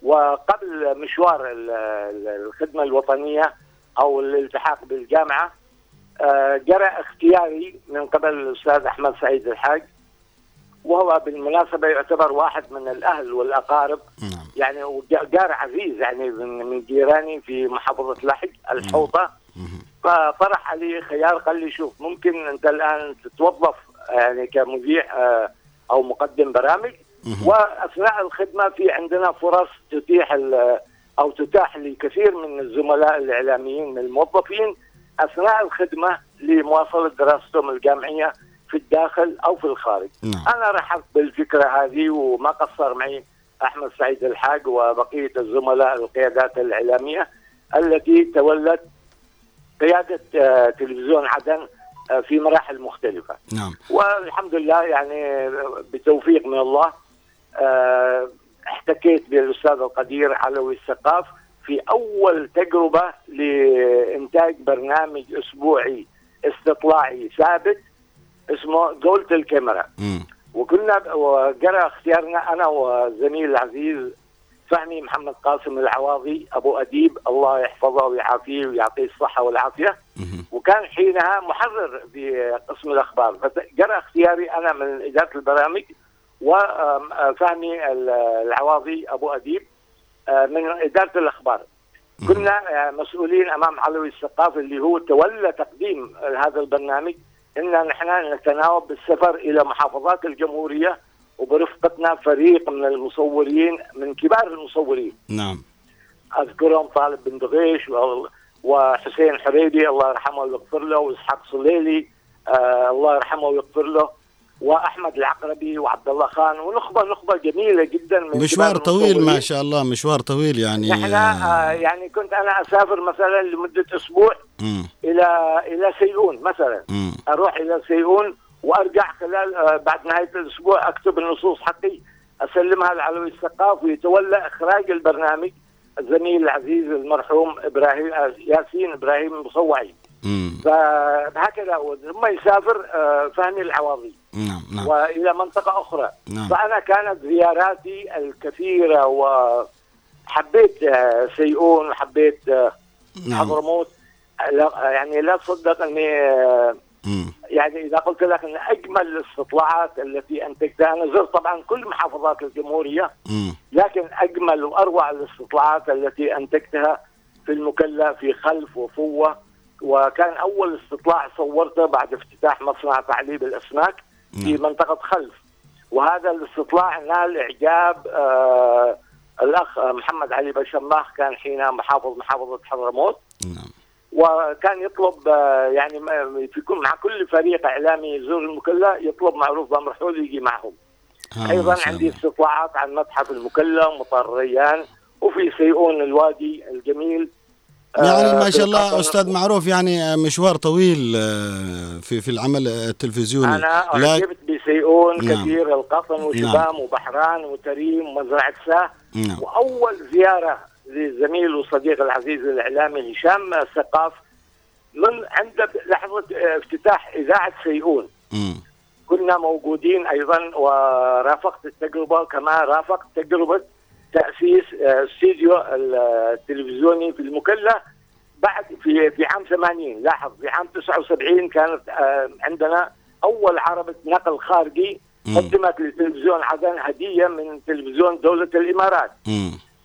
وقبل مشوار ال- ال- الخدمة الوطنية أو الالتحاق بالجامعة آه، جرى اختياري من قبل الأستاذ أحمد سعيد الحاج وهو بالمناسبة يعتبر واحد من الأهل والأقارب. نعم. يعني جار عزيز يعني من جيراني في محافظة لحج الحوطة. مهم. فطرح علي خيار قال لي شوف ممكن انت الآن تتوظف يعني كمذيع آه، أو مقدم برامج. وأثناء الخدمة في عندنا فرص تتيح أو تتاح لكثير من الزملاء الإعلاميين من الموظفين أثناء الخدمة لمواصلة دراستهم الجامعية في الداخل أو في الخارج. نعم أنا رحبت بالفكرة هذه وما قصر معي أحمد سعيد الحاج وبقية الزملاء القيادات الإعلامية التي تولت قيادة آه، تلفزيون عدن آه، في مراحل مختلفة. نعم. والحمد لله يعني بتوفيق من الله آه، احتكيت بالأستاذ القدير علوي الثقاف في أول تجربة لإنتاج برنامج أسبوعي استطلاعي ثابت اسمه جولة الكاميرا. مم. وكنا وجرى اختيارنا أنا والزميل العزيز فهمي محمد قاسم العواضي أبو أديب الله يحفظه ويعافيه ويعطيه الصحة والعافية. وكان حينها محرر في قسم الأخبار. فجرى اختياري أنا من إدارة البرامج وفهمي العواضي أبو أديب من إدارة الأخبار. كنا مسؤولين أمام علوي الثقافي اللي هو تولى تقديم هذا البرنامج. إن نحن نتناوب بالسفر إلى محافظات الجمهورية وبرفقتنا فريق من المصورين من كبار المصورين نعم أذكرهم طالب بن دغيش وحسين حريبي الله يرحمه ويغفر له وإسحاق صليلي آه الله يرحمه ويغفر له وأحمد العقربي وعبد الله خان ونخبة نخبة جميلة جدا من مشوار طويل ما. شاء الله مشوار طويل يعني نحن آه يعني كنت أنا أسافر مثلا لمدة أسبوع مم. إلى إلى سيئون مثلا مم. أروح إلى سيئون وأرجع خلال آه، بعد نهاية الأسبوع أكتب النصوص حقي أسلمها العلوي الثقاف ويتولى إخراج البرنامج الزميل العزيز المرحوم إبراهيم آه، ياسين إبراهيم المصوعي. فهكذا ثم يسافر آه، فهمي العواضي نعم نعم. وإلى منطقة أخرى. نعم. فأنا كانت زياراتي الكثيرة وحبيت سيئون وحبيت نعم. حضرموت. يعني لا تصدق أني مم. يعني إذا قلت لك إن أجمل الاستطلاعات التي أنتجتها أنا زرت طبعا كل محافظات الجمهورية مم. لكن أجمل وأروع الاستطلاعات التي أنتجتها في المكلا في خلف وفوة وكان أول استطلاع صورته بعد افتتاح مصنع تعليب الأسماك في نعم. منطقة خلف وهذا الاستطلاع نال إعجاب آه الأخ محمد علي بشماخ كان حين محافظ محافظة حضرموت نعم وكان يطلب آه، يعني في كل مع كل فريق إعلامي يزور المكلا يطلب معروف بامرحول يجي معهم آه، أيضا عندي. استطلاعات عن متحف المكلا ومطار الريان وفي سيئون الوادي الجميل يعني آه، ما شاء الله. أستاذ معروف يعني مشوار طويل آه، في في العمل التلفزيوني أنا أعجبت بسيئون نعم. كثير القطن وشبام وبحران وتريم ومزرعه ساه نعم وأول زيارة للزميل وصديق العزيز الإعلامي هشام ثقاف من عند لحظة آه، افتتاح إذاعة سيئون. كنا موجودين أيضا ورافقت التجربة كما رافقت تجربة تأسيس آه، استديو التلفزيوني في المكلا بعد في في عام 80 لاحظ في عام 79 كانت آه، عندنا أول عربة نقل خارجي. قدمت لتلفزيون عدن هدية من تلفزيون دولة الإمارات.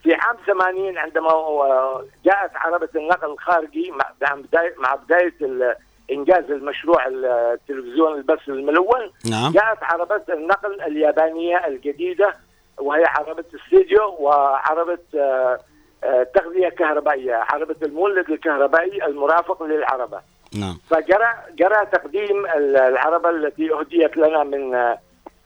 في عام 80 عندما آه، جاءت عربة النقل الخارجي مع بداية, إنجاز المشروع التلفزيون البث الملون. نعم. جاءت عربة النقل اليابانية الجديدة وهي عربة استديو وعربة آه، آه، تغذية كهربائية عربة المولد الكهربائي المرافق للعربة. نعم. فجرى جرى تقديم ال- العربة التي أهديت لنا من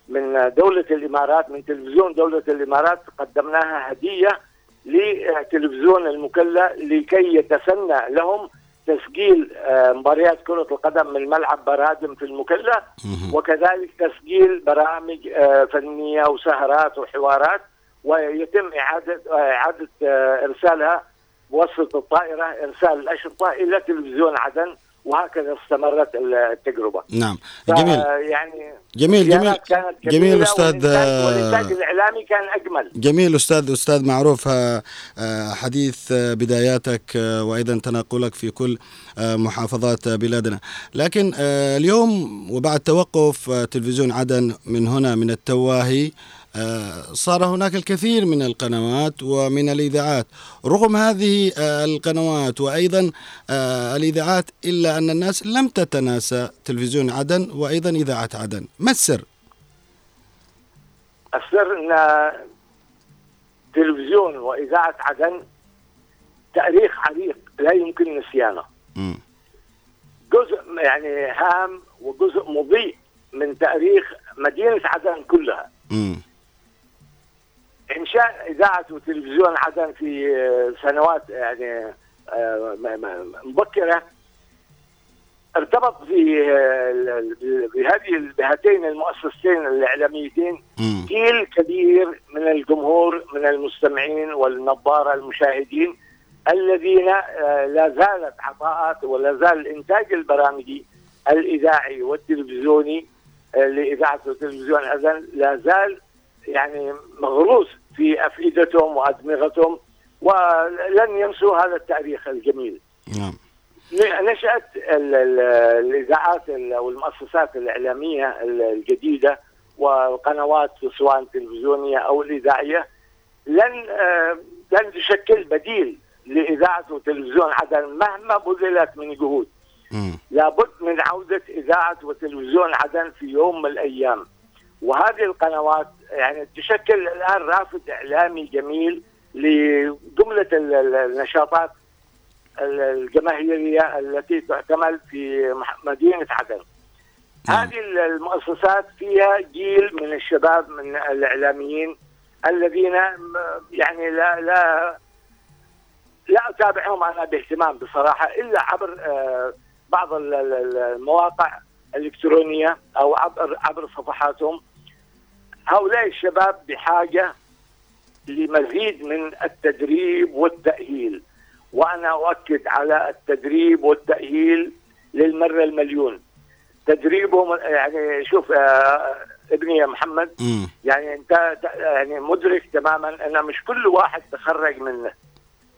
من دولة الإمارات من تلفزيون دولة الإمارات قدمناها هدية لتلفزيون المكلا لكي يتسنى لهم تسجيل آه، مباريات كرة القدم من ملعب برادم في المكلا مهم. وكذلك تسجيل برامج آه، فنية وسهرات وحوارات ويتم إعادة آه، إعادة إرسالها بواسطة الطائرة إرسال الأشرطة إلى تلفزيون عدن وهكذا استمرت التجربة. نعم. جميل. يعني جميل جميل. كانت جميل والإنتاج الإعلامي كان أجمل. جميل أستاذ أستاذ معروف آه، آه، حديث آه، بداياتك وأيضا تنقلك في كل محافظات بلادنا. لكن اليوم وبعد توقف تلفزيون عدن من هنا من التواهي صار هناك الكثير من القنوات ومن الإذاعات. رغم هذه آه، القنوات وأيضا آه، الإذاعات إلا أن الناس لم تتناسى تلفزيون عدن وأيضا إذاعة عدن. ما السر؟ السر أن تلفزيون وإذاعة عدن تاريخ عريق لا يمكن نسيانه. جزء يعني هام وجزء مضيء من تاريخ مدينة عدن كلها. مم. إذاعة وتلفزيون عدن في آه، سنوات يعني آه، م- م- مبكرة ارتبط في آه، بهذه بهاتين المؤسستين الإعلاميتين مم. جيل كبير من الجمهور من المستمعين والنظارة المشاهدين الذين لا زالت عطاءات ولا زال الإنتاج البرامجي الإذاعي والتلفزيوني لإذاعة وتلفزيون أذن لا زال يعني مغروس في أفئدتهم وأدمغتهم ولن ينسوا هذا التاريخ الجميل. نعم. نشأت ال- ال- الإذاعات ال- والمؤسسات الإعلامية ال- الجديدة والقنوات سواء التلفزيونية أو الإذاعية لن آه، لن تشكل بديل لإذاعة وتلفزيون عدن مهما بذلت من جهود. لابد من عودة إذاعة وتلفزيون عدن في يوم من الأيام. وهذه القنوات يعني تشكل الآن رافد إعلامي جميل ال- النشاطات ال- الجماهيرية التي تعتمل في مدينة عدن نعم. هذه ال- المؤسسات فيها جيل من الشباب من الإعلاميين الذين يعني لا لا لا أتابعهم أنا باهتمام بصراحة إلا عبر آه، بعض ال- ال- المواقع الإلكترونية أو عبر عبر صفحاتهم هؤلاء الشباب بحاجة لمزيد من التدريب والتأهيل وأنا أؤكد على التدريب والتأهيل للمرة المليون تدريبهم يعني شوف آه، ابني يا محمد مم. يعني أنت يعني مدرك تماما ان مش كل واحد تخرج من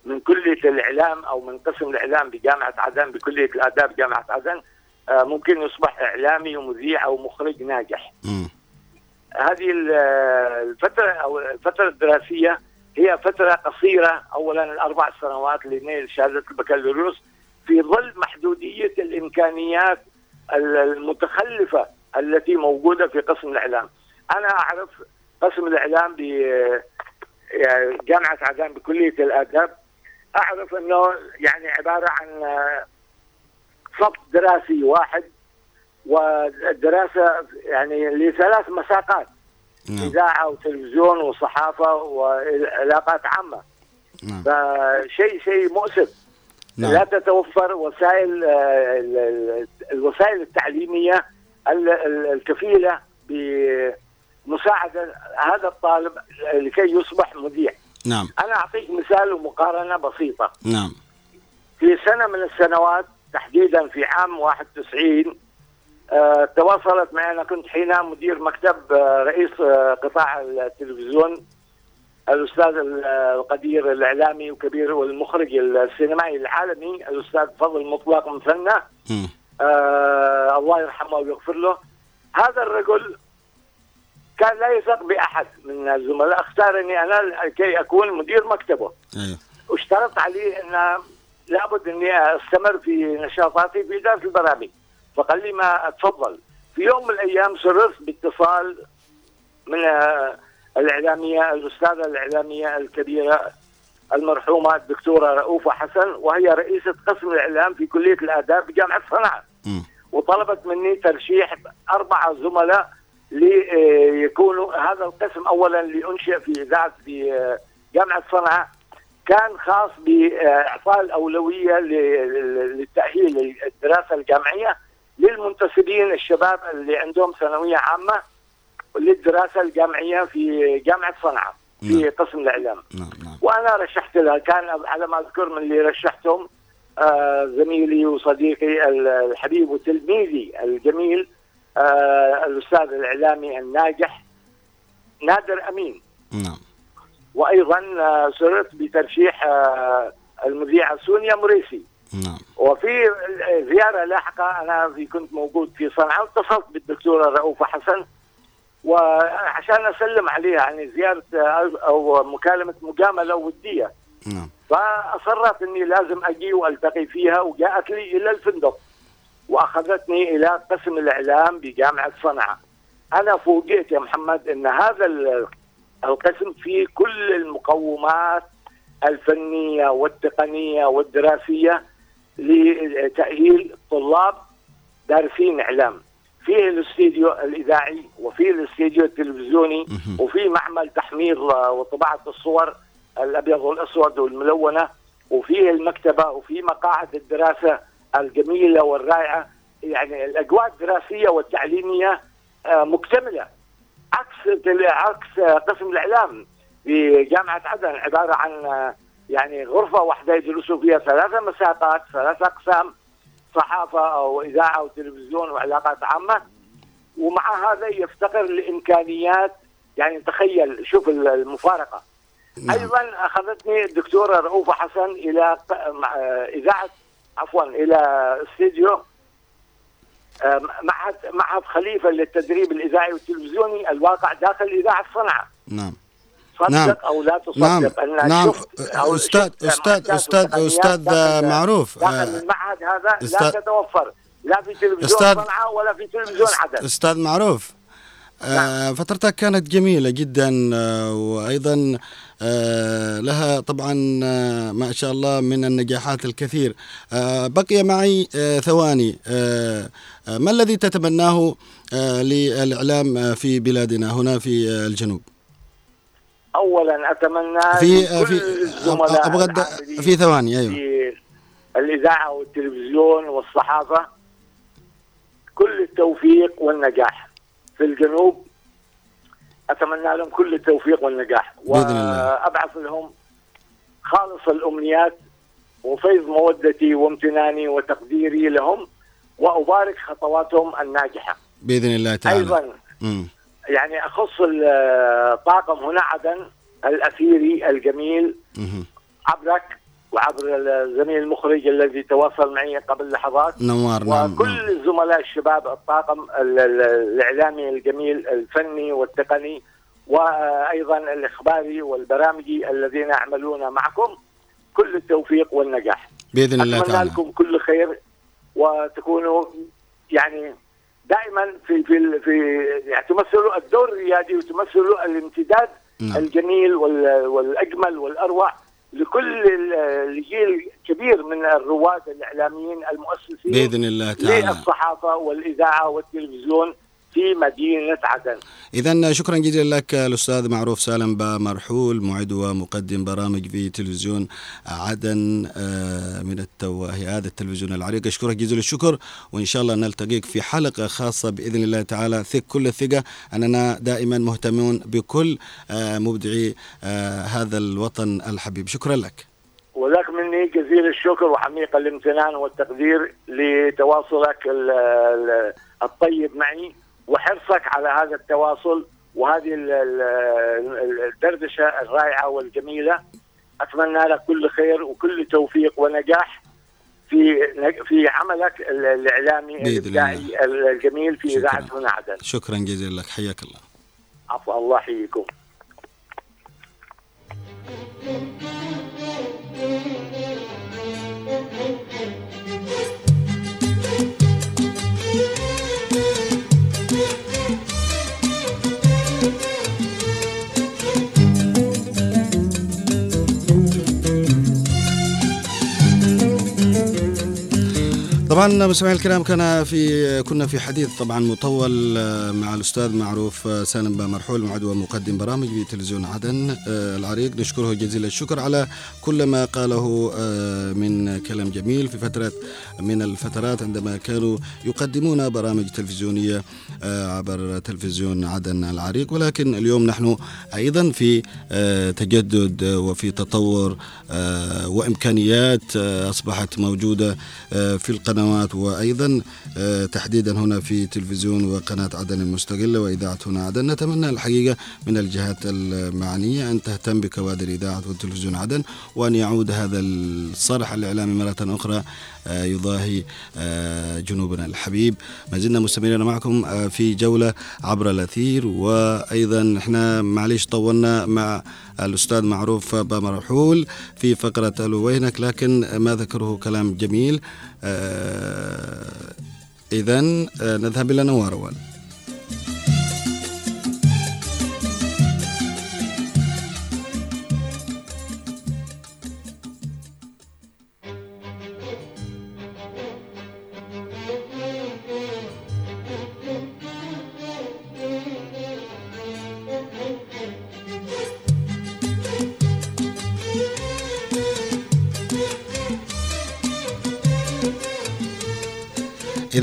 من كلية الإعلام أو من قسم الإعلام بجامعة عدن بكلية الآداب جامعه عدن آه، ممكن يصبح إعلامي ومذيع أو مخرج ناجح. مم. هذه ال- الفترة أو الفترة الدراسية هي فترة قصيرة اولا الأربع سنوات لنيل شهادة البكالوريوس في ظل محدودية الإمكانيات ال- المتخلفة التي موجودة في قسم الإعلام. أنا أعرف قسم الإعلام بجامعه عدن بكلية الآداب أعرف أنه يعني عبارة عن صف دراسي واحد والدراسة يعني لثلاث مساقات نعم. إذاعة وتلفزيون وصحافة وعلاقات عامة. نعم. فشيء شيء مؤسف. لا نعم تتوفر وسائل ال- ال- الوسائل التعليمية ال- ال- الكفيلة بمساعدة هذا الطالب لكي يصبح مذيع. نعم. أنا أعطيك مثال ومقارنة بسيطة. نعم. في سنة من السنوات تحديدا في عام 91 آه، تواصلت معي أنا كنت حينها مدير مكتب آه، رئيس آه، قطاع التلفزيون الأستاذ ال- القدير الإعلامي وكبير والمخرج السينمائي العالمي الأستاذ فضل مطلق مثنى. آه الله يرحمه ويغفر له. هذا الرجل كان لا يثق بأحد من الزملاء. اختارني أنا كي أكون مدير مكتبه. أيوه واشترط عليه أن لابد أني أستمر في نشاطاتي في إدارة البرامج. فقال لي ما اتفضل في يوم من الأيام سررت باتصال من آه، الإعلامية الأستاذة الإعلامية الكبيرة المرحومة الدكتورة رؤوفة حسن وهي رئيسة قسم الإعلام في كلية الآداب بجامعة صنعاء. وطلبت مني ترشيح اربعه زملاء ليكونوا هذا القسم اولا لأنشئ في إذاعة في آه، جامعة صنعاء. كان خاص بإعطاء الأولوية للتأهيل الدراسه الجامعية. للمنتسبين الشباب اللي عندهم ثانوية عامة للدراسة الجامعية في جامعة صنعاء في نعم. قسم الإعلام. نعم نعم. وأنا رشحت لها كان على ما أذكر من اللي رشحتهم آه زميلي وصديقي ال- الحبيب وتلميذي الجميل آه الأستاذ الإعلامي الناجح نادر أمين. نعم. وأيضا آه سررت بترشيح آه المذيعة سونيا مريسي. نعم. وفي زيارة لاحقة أنا كنت موجود في صنعاء واتصلت بالدكتوره رؤوفه حسن وعشان أسلم عليها يعني زيارة أو مكالمة مجاملة ودية. نعم. فأصرت إني لازم أجي وألتقي فيها وجاءت لي إلى الفندق وأخذتني إلى قسم الإعلام بجامعة صنعاء. أنا فوجئت يا محمد إن هذا ال- القسم فيه كل المقومات الفنية والتقنية والدراسية لتأهيل طلاب دارسين إعلام. فيه الاستديو الإذاعي وفيه الاستديو التلفزيوني. وفي معمل تحمير وطباعة الصور الأبيض والأسود والملونة وفيه المكتبة وفي مقاعد الدراسة الجميلة والرائعة يعني الأجواء الدراسية والتعليمية آه، مكتملة عكس عكس قسم الإعلام في جامعة عدن عبارة عن آه، يعني غرفة واحدة يدرسوا فيها ثلاثة مساقات ثلاثة أقسام صحافة أو إذاعة وتلفزيون وعلاقات عامة. ومع هذا يفتقر لإمكانيات يعني تخيل شوف المفارقة. نعم. أيضا أخذتني الدكتوره رؤوفه حسن آه، إذاعة عفوا إلى استديو آه، معهد معهد خليفة للتدريب الإذاعي والتلفزيوني الواقع داخل إذاعة صنعاء. نعم. صدق نعم. أو لا تصدق. نعم. أن نعم. شفت أو أستاذ شفت أستاذ أستاذ أستاذ داخل- معروف. داخل آه، المعهد هذا لا أستاذ- تتوفر. لا في تلفزيون أستاذ- صنعاء ولا في تلفزيون عدن أستاذ معروف. آه، فترتك كانت جميلة جدا آه، وأيضا آه، لها طبعا آه، ما شاء الله من النجاحات الكثير. آه، بقي معي ثواني. ما الذي تتمناه للإعلام في بلادنا هنا في الجنوب؟ اولا أتمنى في في العاملين في ثواني أيوه. في الإذاعة والتلفزيون والصحافة كل التوفيق والنجاح في الجنوب. أتمنى لهم كل التوفيق والنجاح. بإذن الله. وأبعث لهم خالص الأمنيات وفيض مودتي وامتناني وتقديري لهم وأبارك خطواتهم الناجحة. بإذن الله تعالى. أيضا مم. يعني أخص الطاقم هنا عدن الأثيري الجميل. عبرك وعبر الزميل المخرج الذي تواصل معي قبل لحظات. نوار نعم وكل الزملاء الشباب الطاقم ال- ال- الإعلامي الجميل الفني والتقني وأيضا الإخباري والبرامجي الذين يعملون معكم كل التوفيق والنجاح. بإذن الله أتمنى تعالى. لكم كل خير وتكونوا يعني دائما في في في يعني تمثلوا الدور الريادي وتمثلوا الامتداد نعم. الجميل وال- والأجمل والأروع لكل ال- لجيل كبير من الرواد الإعلاميين المؤسسين بإذن الله تعالى للصحافة والإذاعة والتلفزيون في مدينة عدن. إذا شكرا جزيلا لك الأستاذ معروف سالم مرحول معد ومقدم برامج في تلفزيون عدن آه، من التواهي هذا التلفزيون العريق أشكرك جزيل الشكر وإن شاء الله نلتقيك في حلقة خاصة بإذن الله تعالى. ثق كل الثقة أننا دائما مهتمون بكل آه، مبدعي آه، هذا الوطن الحبيب. شكرا لك. ولك مني جزيل الشكر وعميق الامتنان والتقدير لتواصلك ال- ال- الطيب معي. وحرصك على هذا التواصل وهذه ال- ال- الدردشة الرائعة والجميلة. أتمنى لك كل خير وكل توفيق ونجاح في في عملك ال- الإعلامي الإبداعي الجميل في. إذاعة هنا عدن. شكرا جزيلا لك. حياك الله. عفو الله يحييكم. طبعا مستمعينا الكرام كان في كنا في حديث طبعا مطول آه، مع الأستاذ معروف آه، سالم بامرحول معد ومقدم برامج في تلفزيون عدن آه، العريق. نشكره جزيل الشكر على كل ما قاله من كلام جميل في فتره من الفترات عندما كانوا يقدمون برامج تلفزيونية عبر تلفزيون عدن العريق. ولكن اليوم نحن أيضا في تجدد وفي تطور وإمكانيات أصبحت موجودة في القنوات وأيضا آه، تحديدا هنا في تلفزيون وقناة عدن المستقله وإذاعة هنا عدن. نتمنى الحقيقة من الجهات المعنية أن تهتم بكوادر إذاعة وتلفزيون عدن وأن يعود هذا الصرح الإعلامي مرة أخرى آه، يضاهي آه، جنوبنا. الحبيب ما زلنا مستمرين معكم آه، في جولة عبر الأثير. وأيضا إحنا معليش طولنا مع الأستاذ معروف بمرحول في فقرة ألو وينك لكن ما ذكره كلام جميل. إذا نذهب إلى نوار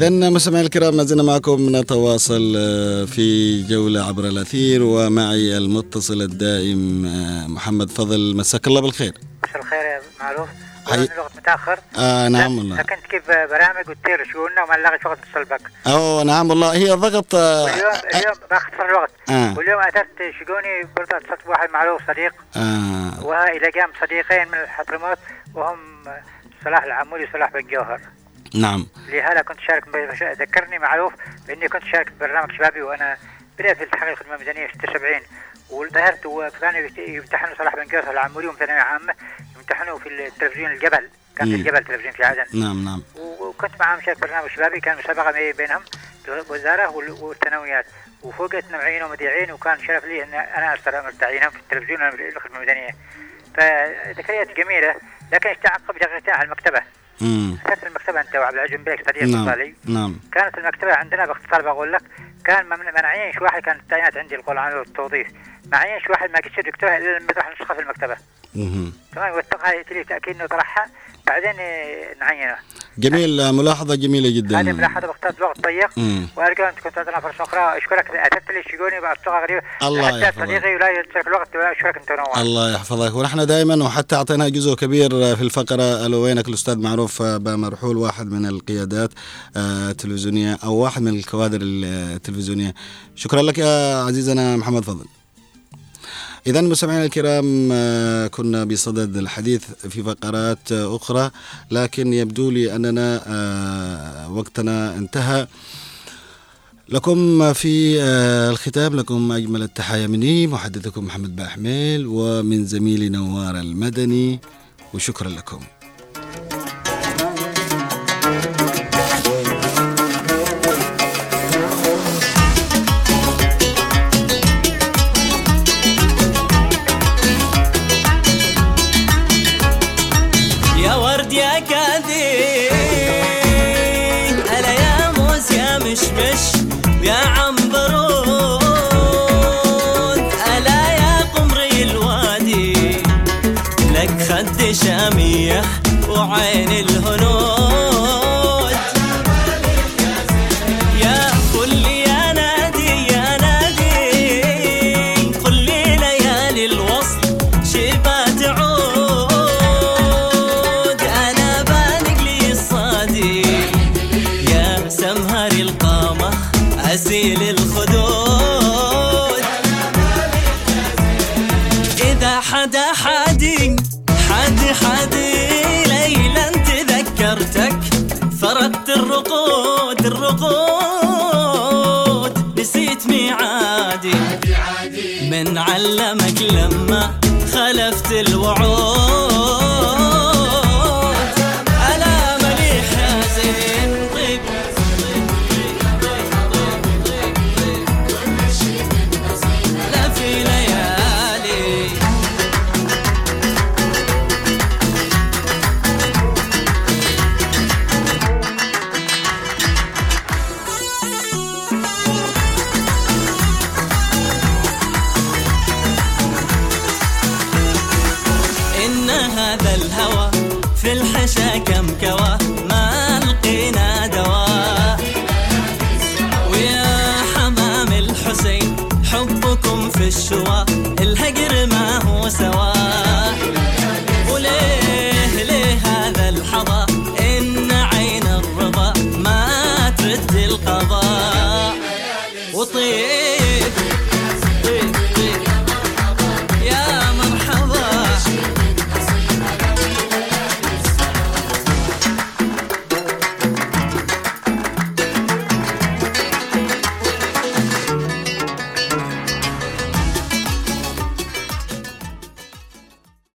إذا مستمعينا الكرام ما زلنا معكم نتواصل آه، في جولة عبر الأثير ومعي المتصل الدائم آه، محمد فضل. مساك الله بالخير. مساء الخير يا معروف. حي- متأخر. آه نعم والله. لكن كيف برامج وتطير شؤوننا وما لغت وقت اتصل بك أوه نعم والله. هي ضغط آه، اليوم باختصر الوقت. آه. واليوم اتت شؤوني برضه اتصلت بواحد معروف صديق. آه. والى جانب صديقين من الحضرموت وهم صلاح العمولي وصلاح بن جوهر. نعم. لهذا كنت شارك ذكرني معروف بأني كنت شارك ببرنامج شبابي وأنا بدات في تحقيق الخدمه الميدانيه 76 وظهرت وكانوا يمتحنوا صلاح بن جوهر العمولي وثانويه عامة يمتحنوا في التلفزيون الجبل كان في. الجبل تلفزيون في عدن. نعم نعم. وكنت معهم شارك برنامج شبابي كان مسابقة بي- بينهم الوزارة وال- والثانويات وفوجئت معين ومذيعين وكان شرف لي أن أنا أمر تعيينهم في التلفزيون الخدمة الميدانية. فذكريات جميلة لكن تعقب على المكتبة. اتت المكتبة أنت وعبد العزيز بيك صديق نعم نعم. كانت المكتبة عندنا باختصار بقول لك كان منعين واحد كانت التعيينات عندي القرآن والتوظيف معين واحد ما يصير دكتور إلا لما يطرح نسخه في المكتبة. تمام واتقها يجي لي تأكيد إنه طرحها. بعدين نعينه. جميل ملاحظة جميلة هذه جدا ملاحظة بختار وقت ضيق مم. وأرجو أن تكون تعطينا فرصه أخرى أشكرك. أتت لي شيقوني بصيغه غريبه الله يحفظك. صديقي ولا يترك الوقت. واشكرك أنت نوع الله يحفظك. ونحن دائما وحتى اعطينا جزء كبير في الفقرة ألو وينك الأستاذ معروف بمرحول واحد من القيادات آه، التلفزيونيه أو واحد من الكوادر التلفزيونية. شكرا لك يا عزيزنا محمد فضل. إذا مستمعينا الكرام آه، كنا بصدد الحديث في فقرات آه، أخرى لكن يبدو لي أننا آه، وقتنا انتهى. لكم في الختام لكم أجمل التحايا مني محدثكم محمد باحميل ومن زميلي نوار المدني وشكرا لكم. وعين الهنود من علمك لما خلفت الوعود.